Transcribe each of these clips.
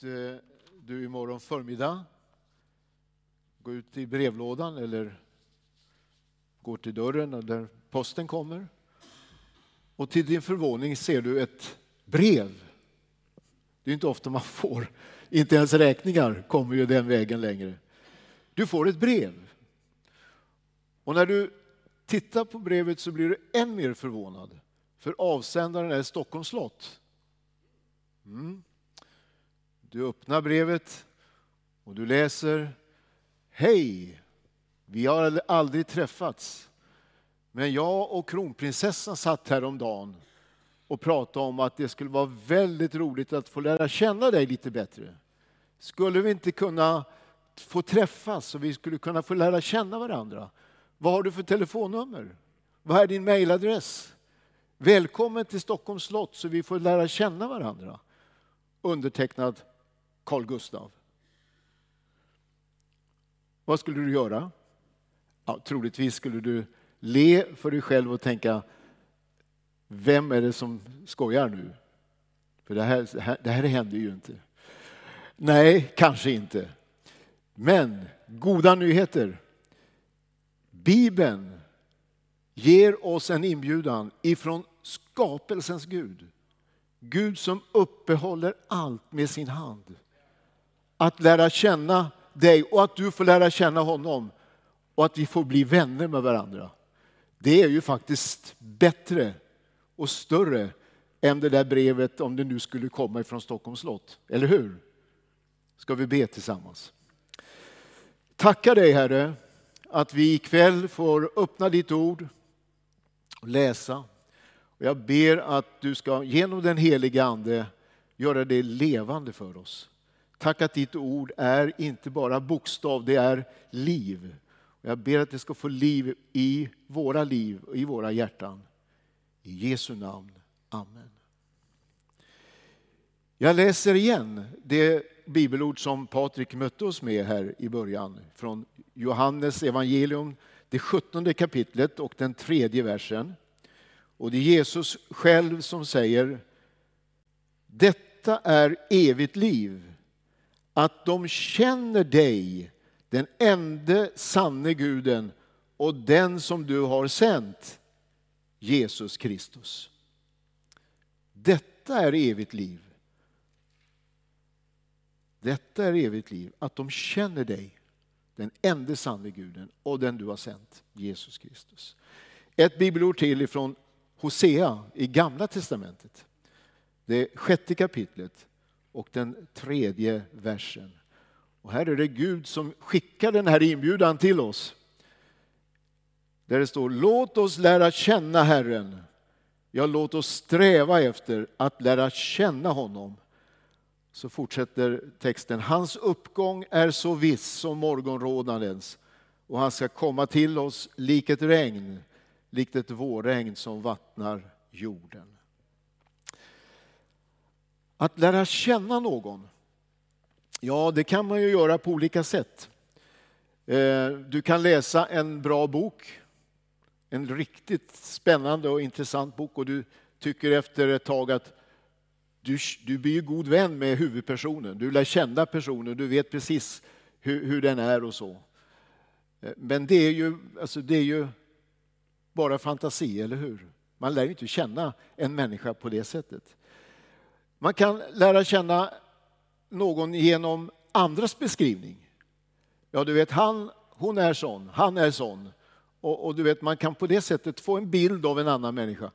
att eh, du imorgon förmiddag går ut i brevlådan eller går till dörren där posten kommer. Och till din förvåning ser du ett brev. Det är inte ofta man får, inte ens räkningar kommer ju den vägen längre. Du får ett brev. Och när du tittar på brevet så blir du än mer förvånad. För avsändaren är Stockholms slott. Mm. Du öppnar brevet och du läser Hej! Vi har aldrig träffats. Men jag och kronprinsessan satt häromdagen och pratade om att det skulle vara väldigt roligt att få lära känna dig lite bättre. Skulle vi inte kunna få träffas och vi skulle kunna få lära känna varandra? Vad har du för telefonnummer? Vad är din mejladress? Välkommen till Stockholms slott så vi får lära känna varandra. Undertecknad Carl Gustav. Vad skulle du göra? Ja, troligtvis skulle du le för dig själv och tänka, vem är det som skojar nu? För det här, det här händer ju inte. Nej, kanske inte. Men goda nyheter. Bibeln ger oss en inbjudan ifrån skapelsens Gud. Gud som uppehåller allt med sin hand. Att lära känna dig och att du får lära känna honom och att vi får bli vänner med varandra. Det är ju faktiskt bättre och större än det där brevet om det nu skulle komma ifrån Stockholms slott. Eller hur? Ska vi be tillsammans? Tacka dig Herre att vi ikväll får öppna ditt ord och läsa. Och jag ber att du ska genom den heliga Ande göra det levande för oss. Tack att ditt ord är inte bara bokstav, det är liv. Jag ber att det ska få liv i våra liv och i våra hjärtan. I Jesu namn. Amen. Jag läser igen det bibelord som Patrik mötte oss med här i början från Johannes evangelium, det sjuttonde kapitlet och den tredje versen. Och det är Jesus själv som säger Detta är evigt liv, att de känner dig, den enda sanne guden och den som du har sänt, Jesus Kristus. Detta är evigt liv. Detta är evigt liv, att de känner dig, den enda sanne guden och den du har sänt, Jesus Kristus. Ett bibelord till ifrån Hosea i Gamla Testamentet. Det sjätte kapitlet och den tredje versen. Och här är det Gud som skickar den här inbjudan till oss. Där det står, låt oss lära känna Herren. Ja, låt oss sträva efter att lära känna honom. Så fortsätter texten, hans uppgång är så viss som morgonrådnadens och han ska komma till oss lik ett regn, likt ett vårregn som vattnar jorden. Att lära känna någon, ja det kan man ju göra på olika sätt. Eh, du kan läsa en bra bok, en riktigt spännande och intressant bok och du tycker efter ett tag att du, du blir god vän med huvudpersonen. Du lär känna personen, du vet precis hur, hur den är och så. Eh, men det är, ju, alltså det är ju bara fantasi, eller hur? Man lär ju inte känna en människa på det sättet. Man kan lära känna någon genom andras beskrivning. Ja, du vet, han, hon är sån, han är sån. Och, och, du vet, man kan på det sättet få en bild av en annan människa.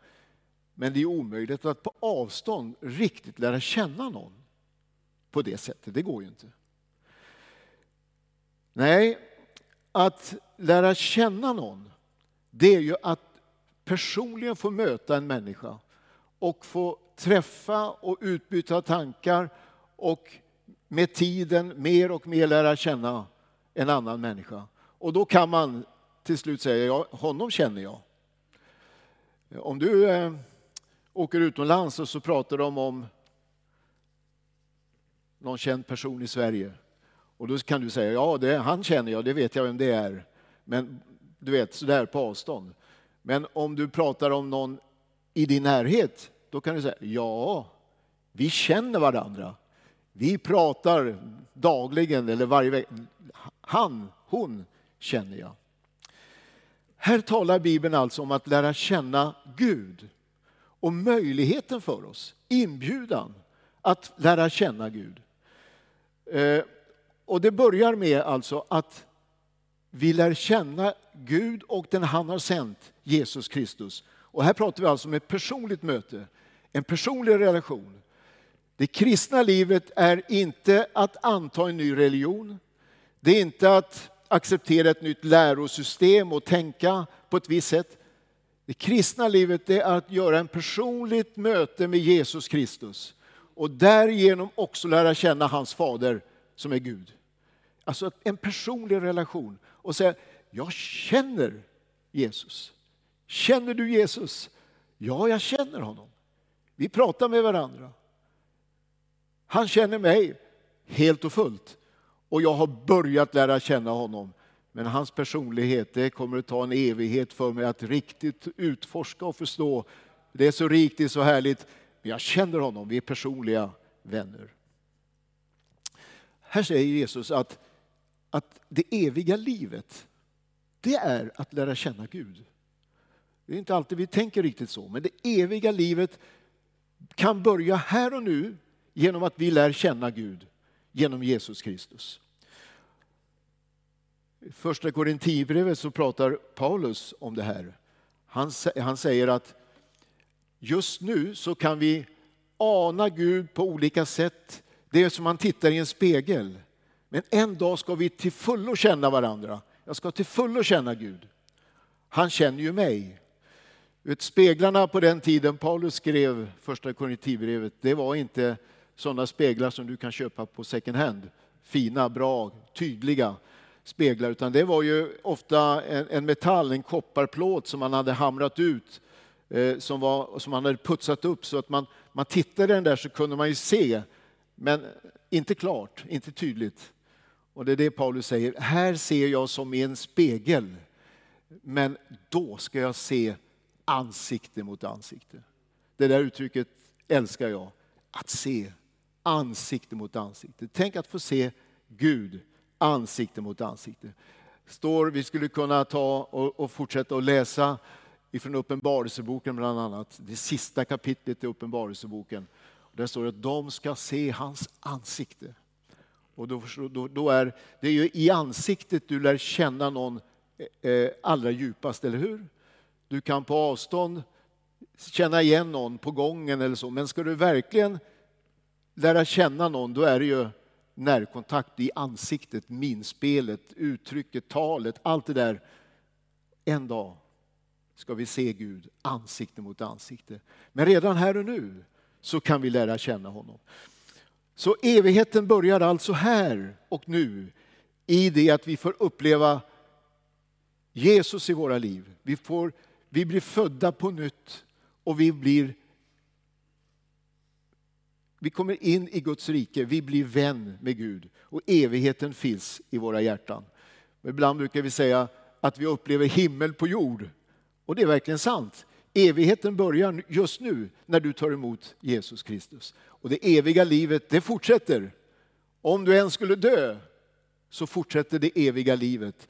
Men det är omöjligt att på avstånd riktigt lära känna någon på det sättet. Det går ju inte. Nej, att lära känna någon, det är ju att personligen få möta en människa och få träffa och utbyta tankar och med tiden mer och mer lära känna en annan människa. Och då kan man till slut säga, ja, honom känner jag. Om du eh, åker utomlands och så pratar de om någon känd person i Sverige. Och då kan du säga, ja det, han känner jag, det vet jag vem det är. Men du vet, sådär på avstånd. Men om du pratar om någon i din närhet, då kan du säga, ja, vi känner varandra. Vi pratar dagligen eller varje vecka. Han, hon känner jag. Här talar Bibeln alltså om att lära känna Gud och möjligheten för oss, inbjudan att lära känna Gud. Eh, och det börjar med alltså att vi lär känna Gud och den han har sänt, Jesus Kristus. Och här pratar vi alltså om ett personligt möte, en personlig relation. Det kristna livet är inte att anta en ny religion. Det är inte att acceptera ett nytt lärosystem och tänka på ett visst sätt. Det kristna livet är att göra en personligt möte med Jesus Kristus och därigenom också lära känna hans fader som är Gud. Alltså en personlig relation och säga, jag känner Jesus. Känner du Jesus? Ja, jag känner honom. Vi pratar med varandra. Han känner mig helt och fullt och jag har börjat lära känna honom. Men hans personlighet, det kommer att ta en evighet för mig att riktigt utforska och förstå. Det är så rikt, det är så härligt. Men jag känner honom, vi är personliga vänner. Här säger Jesus att, att det eviga livet, det är att lära känna Gud. Det är inte alltid vi tänker riktigt så, men det eviga livet kan börja här och nu genom att vi lär känna Gud genom Jesus Kristus. I första Korinthierbrevet så pratar Paulus om det här. Han, han säger att just nu så kan vi ana Gud på olika sätt. Det är som man tittar i en spegel. Men en dag ska vi till fullo känna varandra. Jag ska till fullo känna Gud. Han känner ju mig. Vet, speglarna på den tiden Paulus skrev första Korinthierbrevet, det var inte sådana speglar som du kan köpa på second hand. Fina, bra, tydliga speglar, utan det var ju ofta en, en metall, en kopparplåt som man hade hamrat ut, eh, som, var, som man hade putsat upp så att man, man tittade den där så kunde man ju se, men inte klart, inte tydligt. Och det är det Paulus säger, här ser jag som i en spegel, men då ska jag se ansikte mot ansikte. Det där uttrycket älskar jag, att se ansikte mot ansikte. Tänk att få se Gud ansikte mot ansikte. Står, vi skulle kunna ta och, och fortsätta att läsa ifrån Uppenbarelseboken bland annat, det sista kapitlet i Uppenbarelseboken. Där står det att de ska se hans ansikte. Och då, då, då, är det är ju i ansiktet du lär känna någon eh, eh allra djupast, eller hur? Du kan på avstånd känna igen någon på gången eller så, men ska du verkligen lära känna någon, då är det ju närkontakt i ansiktet, minspelet, uttrycket, talet, allt det där. En dag ska vi se Gud ansikte mot ansikte. Men redan här och nu så kan vi lära känna honom. Så evigheten börjar alltså här och nu i det att vi får uppleva Jesus i våra liv. Vi, får, vi blir födda på nytt och vi blir vi kommer in i Guds rike, vi blir vän med Gud och evigheten finns i våra hjärtan. Ibland brukar vi säga att vi upplever himmel på jord. Och det är verkligen sant. Evigheten börjar just nu när du tar emot Jesus Kristus. Och det eviga livet, det fortsätter. Om du än skulle dö så fortsätter det eviga livet.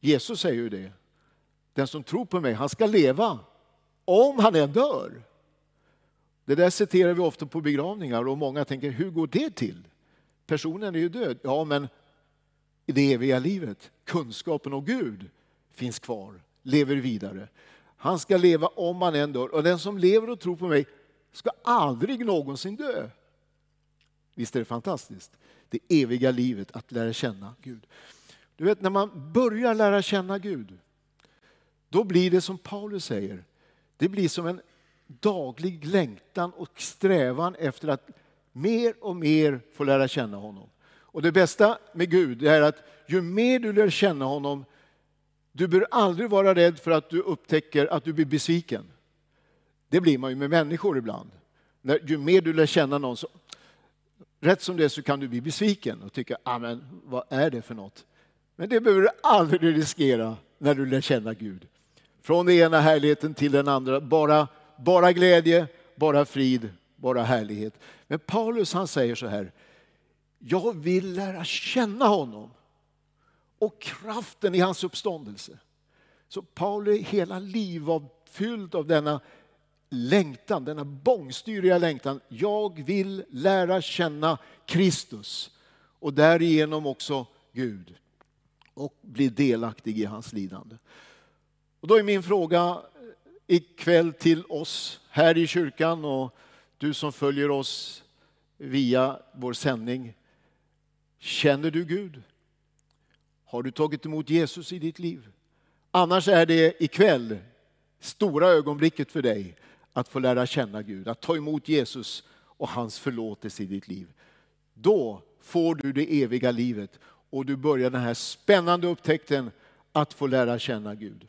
Jesus säger ju det. Den som tror på mig, han ska leva om han än dör. Det där citerar vi ofta på begravningar och många tänker, hur går det till? Personen är ju död. Ja, men i det eviga livet, kunskapen om Gud finns kvar, lever vidare. Han ska leva om han än dör och den som lever och tror på mig ska aldrig någonsin dö. Visst är det fantastiskt? Det eviga livet, att lära känna Gud. Du vet, när man börjar lära känna Gud, då blir det som Paulus säger, det blir som en daglig längtan och strävan efter att mer och mer få lära känna honom. Och det bästa med Gud är att ju mer du lär känna honom, du bör aldrig vara rädd för att du upptäcker att du blir besviken. Det blir man ju med människor ibland. ju mer du lär känna någon, så, rätt som det så kan du bli besviken och tycka, ah, men vad är det för något? Men det behöver du aldrig riskera när du lär känna Gud. Från den ena härligheten till den andra, bara bara glädje, bara frid, bara härlighet. Men Paulus han säger så här, jag vill lära känna honom och kraften i hans uppståndelse. Så Pauli hela liv var fylld av denna längtan, denna bångstyriga längtan. Jag vill lära känna Kristus och därigenom också Gud och bli delaktig i hans lidande. Och då är min fråga ikväll till oss här i kyrkan och du som följer oss via vår sändning. Känner du Gud? Har du tagit emot Jesus i ditt liv? Annars är det ikväll stora ögonblicket för dig att få lära känna Gud, att ta emot Jesus och hans förlåtelse i ditt liv. Då får du det eviga livet och du börjar den här spännande upptäckten att få lära känna Gud.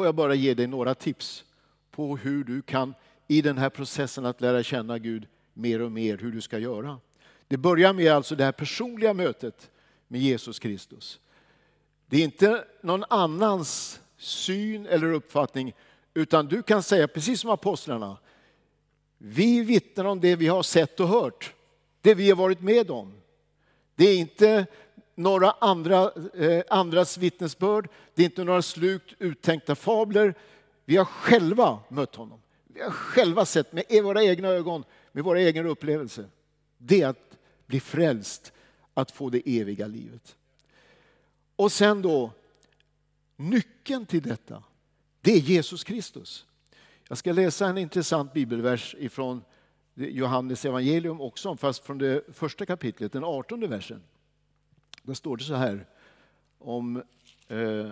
Får jag bara ge dig några tips på hur du kan i den här processen att lära känna Gud mer och mer, hur du ska göra. Det börjar med alltså det här personliga mötet med Jesus Kristus. Det är inte någon annans syn eller uppfattning, utan du kan säga precis som apostlarna. Vi vittnar om det vi har sett och hört, det vi har varit med om. Det är inte några andra, eh, andras vittnesbörd, det är inte några slukt uttänkta fabler. Vi har själva mött honom. Vi har själva sett med e- våra egna ögon, med våra egna upplevelser. Det är att bli frälst, att få det eviga livet. Och sen då, nyckeln till detta, det är Jesus Kristus. Jag ska läsa en intressant bibelvers ifrån Johannes evangelium också, fast från det första kapitlet, den artonde versen. Där står det så här om eh,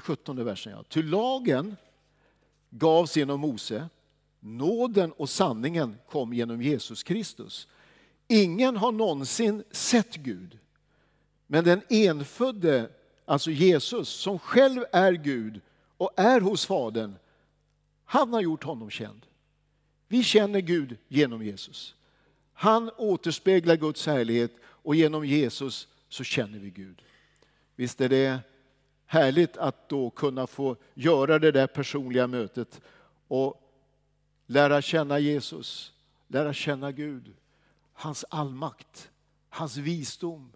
17 versen. Ja. Ty lagen gavs genom Mose, nåden och sanningen kom genom Jesus Kristus. Ingen har någonsin sett Gud, men den enfödde, alltså Jesus, som själv är Gud och är hos Fadern, han har gjort honom känd. Vi känner Gud genom Jesus. Han återspeglar Guds härlighet och genom Jesus så känner vi Gud. Visst är det härligt att då kunna få göra det där personliga mötet och lära känna Jesus, lära känna Gud, hans allmakt, hans visdom,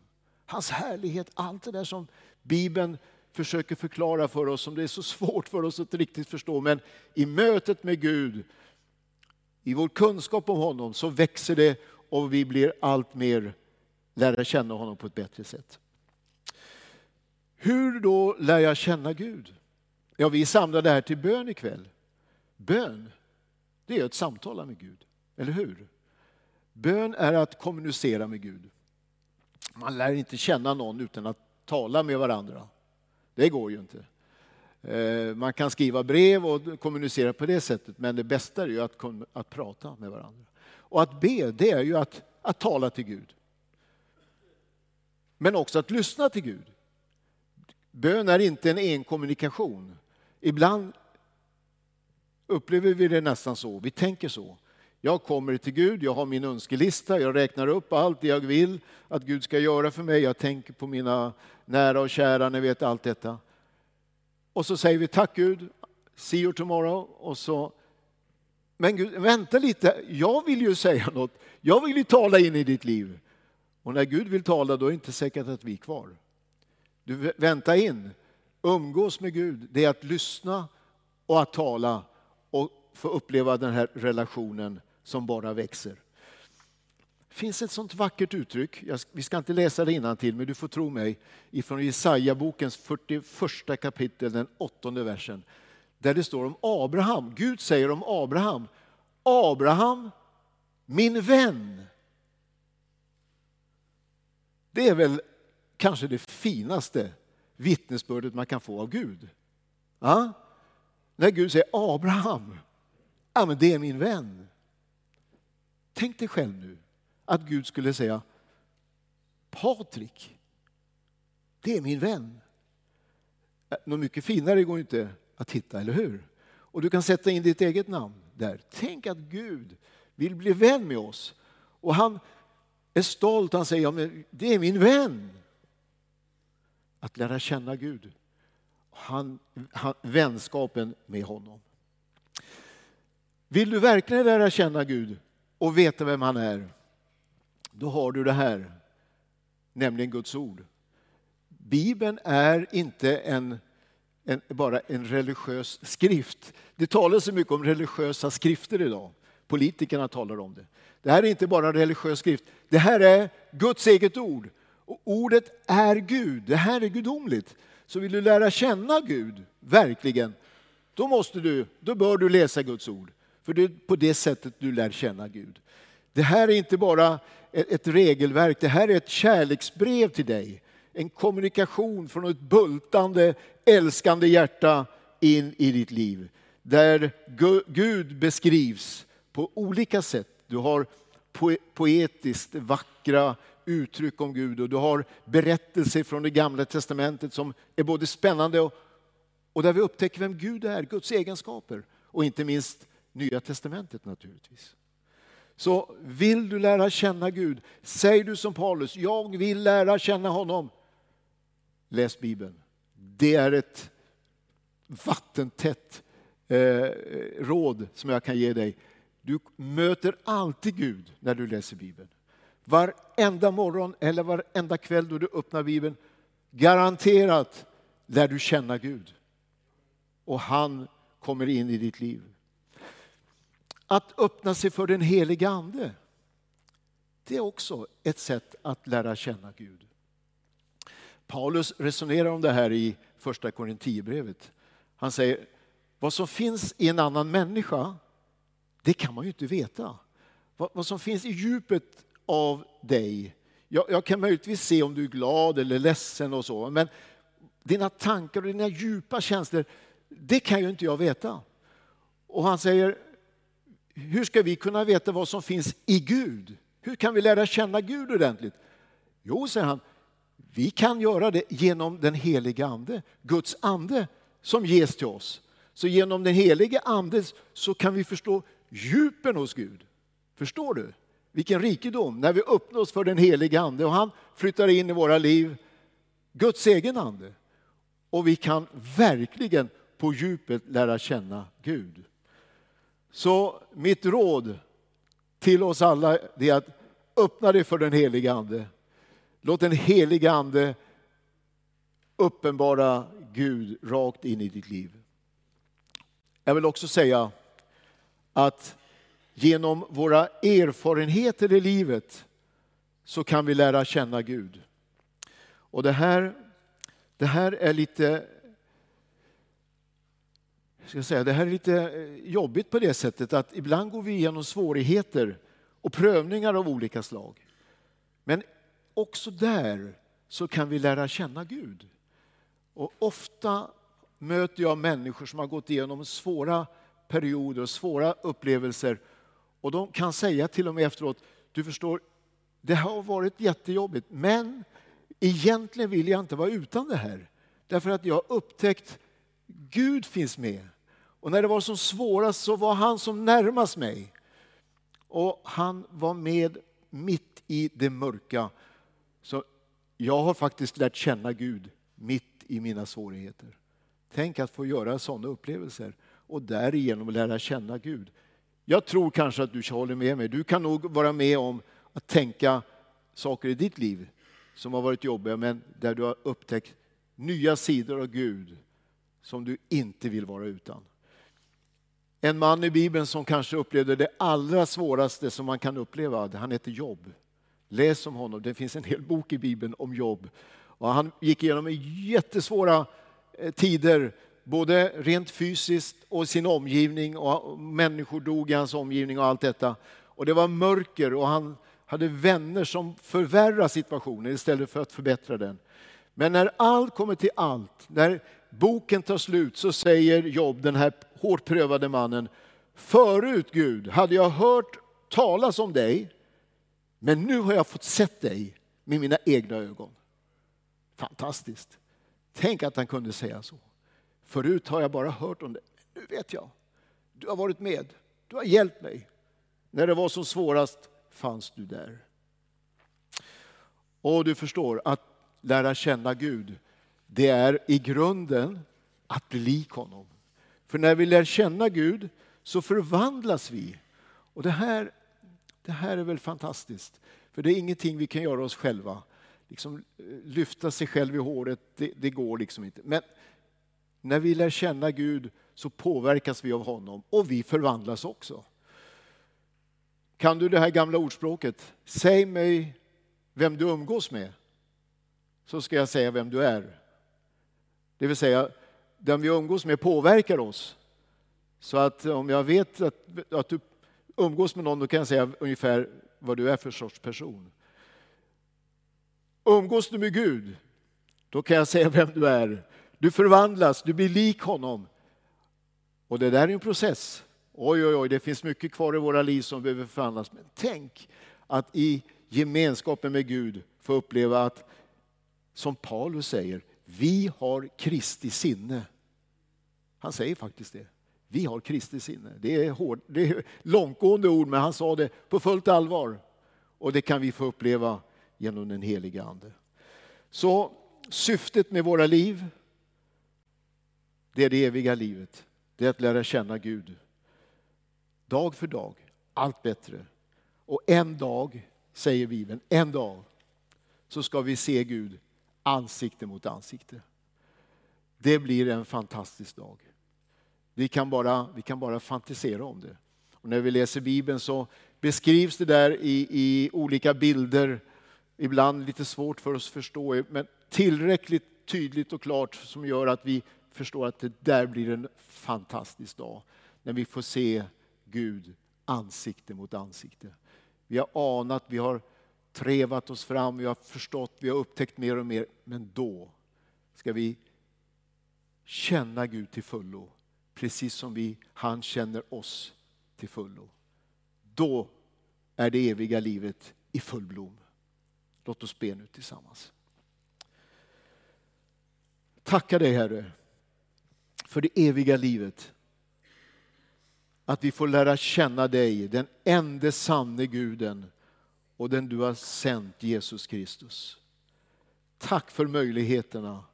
hans härlighet, allt det där som Bibeln försöker förklara för oss som det är så svårt för oss att riktigt förstå. Men i mötet med Gud, i vår kunskap om honom så växer det och vi blir allt mer lära känna honom på ett bättre sätt. Hur då lär jag känna Gud? Ja, vi är samlade här till bön ikväll. Bön, det är att samtala med Gud, eller hur? Bön är att kommunicera med Gud. Man lär inte känna någon utan att tala med varandra. Det går ju inte. Eh, man kan skriva brev och kommunicera på det sättet, men det bästa är ju att, att prata med varandra. Och att be, det är ju att, att tala till Gud. Men också att lyssna till Gud. Bön är inte en enkommunikation. Ibland upplever vi det nästan så, vi tänker så. Jag kommer till Gud, jag har min önskelista, jag räknar upp allt det jag vill att Gud ska göra för mig. Jag tänker på mina nära och kära, ni vet allt detta. Och så säger vi tack Gud, see you tomorrow. Och så, men Gud, vänta lite, jag vill ju säga något. Jag vill ju tala in i ditt liv. Och när Gud vill tala då är det inte säkert att vi är kvar. Du vänta in, umgås med Gud, det är att lyssna och att tala och få uppleva den här relationen som bara växer. Det finns ett sånt vackert uttryck, vi ska inte läsa det till men du får tro mig, ifrån Jesaja-bokens 41 kapitel, den åttonde versen, där det står om Abraham. Gud säger om Abraham, Abraham, min vän. Det är väl kanske det finaste vittnesbördet man kan få av Gud. Ja? När Gud säger Abraham, ja, men det är min vän. Tänk dig själv nu att Gud skulle säga Patrik, det är min vän. Äh, något mycket finare går inte att hitta, eller hur? Och du kan sätta in ditt eget namn där. Tänk att Gud vill bli vän med oss. Och han är stolt, han säger, ja, men det är min vän. Att lära känna Gud. Han, han, vänskapen med honom. Vill du verkligen lära känna Gud och veta vem han är, då har du det här, nämligen Guds ord. Bibeln är inte en, en, bara en religiös skrift. Det talas så mycket om religiösa skrifter idag. Politikerna talar om det. Det här är inte bara en religiös skrift. Det här är Guds eget ord. Och ordet är Gud. Det här är gudomligt. Så vill du lära känna Gud, verkligen, då, måste du, då bör du läsa Guds ord. För det är på det sättet du lär känna Gud. Det här är inte bara ett regelverk, det här är ett kärleksbrev till dig. En kommunikation från ett bultande, älskande hjärta in i ditt liv. Där Gud beskrivs på olika sätt. Du har poetiskt vackra uttryck om Gud och du har berättelser från det gamla testamentet som är både spännande och, och där vi upptäcker vem Gud är, Guds egenskaper och inte minst Nya testamentet naturligtvis. Så vill du lära känna Gud, säg du som Paulus, jag vill lära känna honom. Läs Bibeln. Det är ett vattentätt eh, råd som jag kan ge dig. Du möter alltid Gud när du läser Bibeln. Varenda morgon eller varenda kväll då du öppnar Bibeln, garanterat lär du känna Gud. Och han kommer in i ditt liv. Att öppna sig för den heliga Ande, det är också ett sätt att lära känna Gud. Paulus resonerar om det här i första Korinthierbrevet. Han säger, vad som finns i en annan människa, det kan man ju inte veta. Vad, som finns i djupet av dig, jag, jag kan möjligtvis se om du är glad eller ledsen och så, men dina tankar och dina djupa känslor, det kan ju inte jag veta. Och han säger, hur ska vi kunna veta vad som finns i Gud? Hur kan vi lära känna Gud ordentligt? Jo, säger han, vi kan göra det genom den heliga Ande, Guds ande som ges till oss. Så genom den helige Ande så kan vi förstå djupen hos Gud. Förstår du? Vilken rikedom när vi öppnar oss för den helige Ande och han flyttar in i våra liv, Guds egen ande. Och vi kan verkligen på djupet lära känna Gud. Så mitt råd till oss alla är att öppna dig för den heliga Ande. Låt den heliga Ande uppenbara Gud rakt in i ditt liv. Jag vill också säga att genom våra erfarenheter i livet så kan vi lära känna Gud. Och det här, det här är lite ska säga, det här är lite eh, jobbigt på det sättet att ibland går vi igenom svårigheter och prövningar av olika slag. Men också där så kan vi lära känna Gud. Och ofta möter jag människor som har gått igenom svåra perioder och svåra upplevelser och de kan säga till och med efteråt, du förstår, det har varit jättejobbigt men egentligen vill jag inte vara utan det här. Därför att jag har upptäckt Gud finns med. Och när det var som svårast så var han som närmast mig. Och han var med mitt i det mörka. Så jag har faktiskt lärt känna Gud mitt i mina svårigheter. Tänk att få göra sådana upplevelser och därigenom lära känna Gud. Jag tror kanske att du håller med mig. Du kan nog vara med om att tänka saker i ditt liv som har varit jobbiga men där du har upptäckt nya sidor av Gud som du inte vill vara utan. En man i Bibeln som kanske upplevde det allra svåraste som man kan uppleva, han heter Jobb. Läs om honom, det finns en hel bok i Bibeln om Jobb. Och han gick igenom jättesvåra eh, tider, både rent fysiskt och sin omgivning och människor dog i hans omgivning och allt detta. Och det var mörker och han hade vänner som förvärrade situationen istället för att förbättra den. Men när allt kommer till allt, när boken tar slut så säger Job, den här hårt prövade mannen, förut Gud hade jag hört talas om dig, men nu har jag fått sett dig med mina egna ögon. Fantastiskt. Tänk att han kunde säga så. Förut har jag bara hört om det, nu vet jag. Du har varit med, du har hjälpt mig. När det var som svårast fanns du där. Och du förstår att lära känna Gud, det är i grunden att bli lik honom. För när vi lär känna Gud så förvandlas vi. Och det här, det här är väl fantastiskt. För det är ingenting vi kan göra oss själva. Liksom, eh, lyfta sig själv i håret, det, det går liksom inte. Men när vi lär känna Gud så påverkas vi av honom och vi förvandlas också. Kan du det här gamla ordspråket? Säg mig vem du umgås med, så ska jag säga vem du är. Det vill säga, den vi umgås med påverkar oss. Så att om jag vet att, att du umgås med någon, då kan jag säga ungefär vad du är för sorts person. Umgås du med Gud, då kan jag säga vem du är. Du förvandlas, du blir lik honom. Och det där är en process. Oj, oj, oj, det finns mycket kvar i våra liv som behöver förvandlas. Men tänk att i gemenskapen med Gud få uppleva att, som Paulus säger, vi har Kristi sinne. Han säger faktiskt det. Vi har Kristi sinne. Det är, hård, det är långtgående ord, men han sa det på fullt allvar. Och det kan vi få uppleva genom den heliga Ande. Så syftet med våra liv, det är det eviga livet. Det är att lära känna Gud. Dag för dag, allt bättre. Och en dag, säger Bibeln, en dag så ska vi se Gud ansikte mot ansikte. Det blir en fantastisk dag. Vi kan bara, vi kan bara fantisera om det. Och när vi läser Bibeln så beskrivs det där i, i olika bilder, ibland lite svårt för oss att förstå, men tillräckligt tydligt och klart som gör att vi förstår att det där blir en fantastisk dag. När vi får se Gud ansikte mot ansikte. Vi har anat, vi har trevat oss fram, vi har förstått, vi har upptäckt mer och mer. Men då ska vi känna Gud till fullo precis som vi, han känner oss till fullo. Då är det eviga livet i full blom. Låt oss be nu tillsammans. Tacka dig Herre för det eviga livet. Att vi får lära känna dig, den enda sanne guden och den du har sänt, Jesus Kristus. Tack för möjligheterna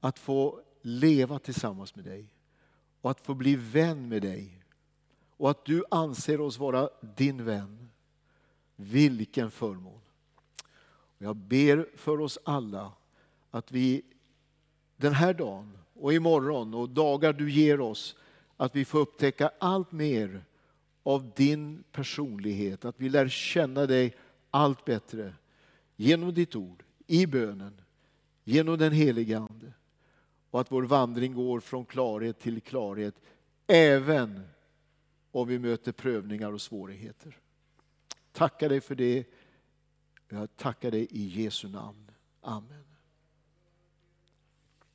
att få leva tillsammans med dig och att få bli vän med dig och att du anser oss vara din vän. Vilken förmån! Jag ber för oss alla att vi den här dagen och imorgon och dagar du ger oss att vi får upptäcka allt mer av din personlighet, att vi lär känna dig allt bättre genom ditt ord, i bönen, genom den heliga Ande och att vår vandring går från klarhet till klarhet även om vi möter prövningar och svårigheter. Tackar dig för det. Jag tackar dig i Jesu namn. Amen.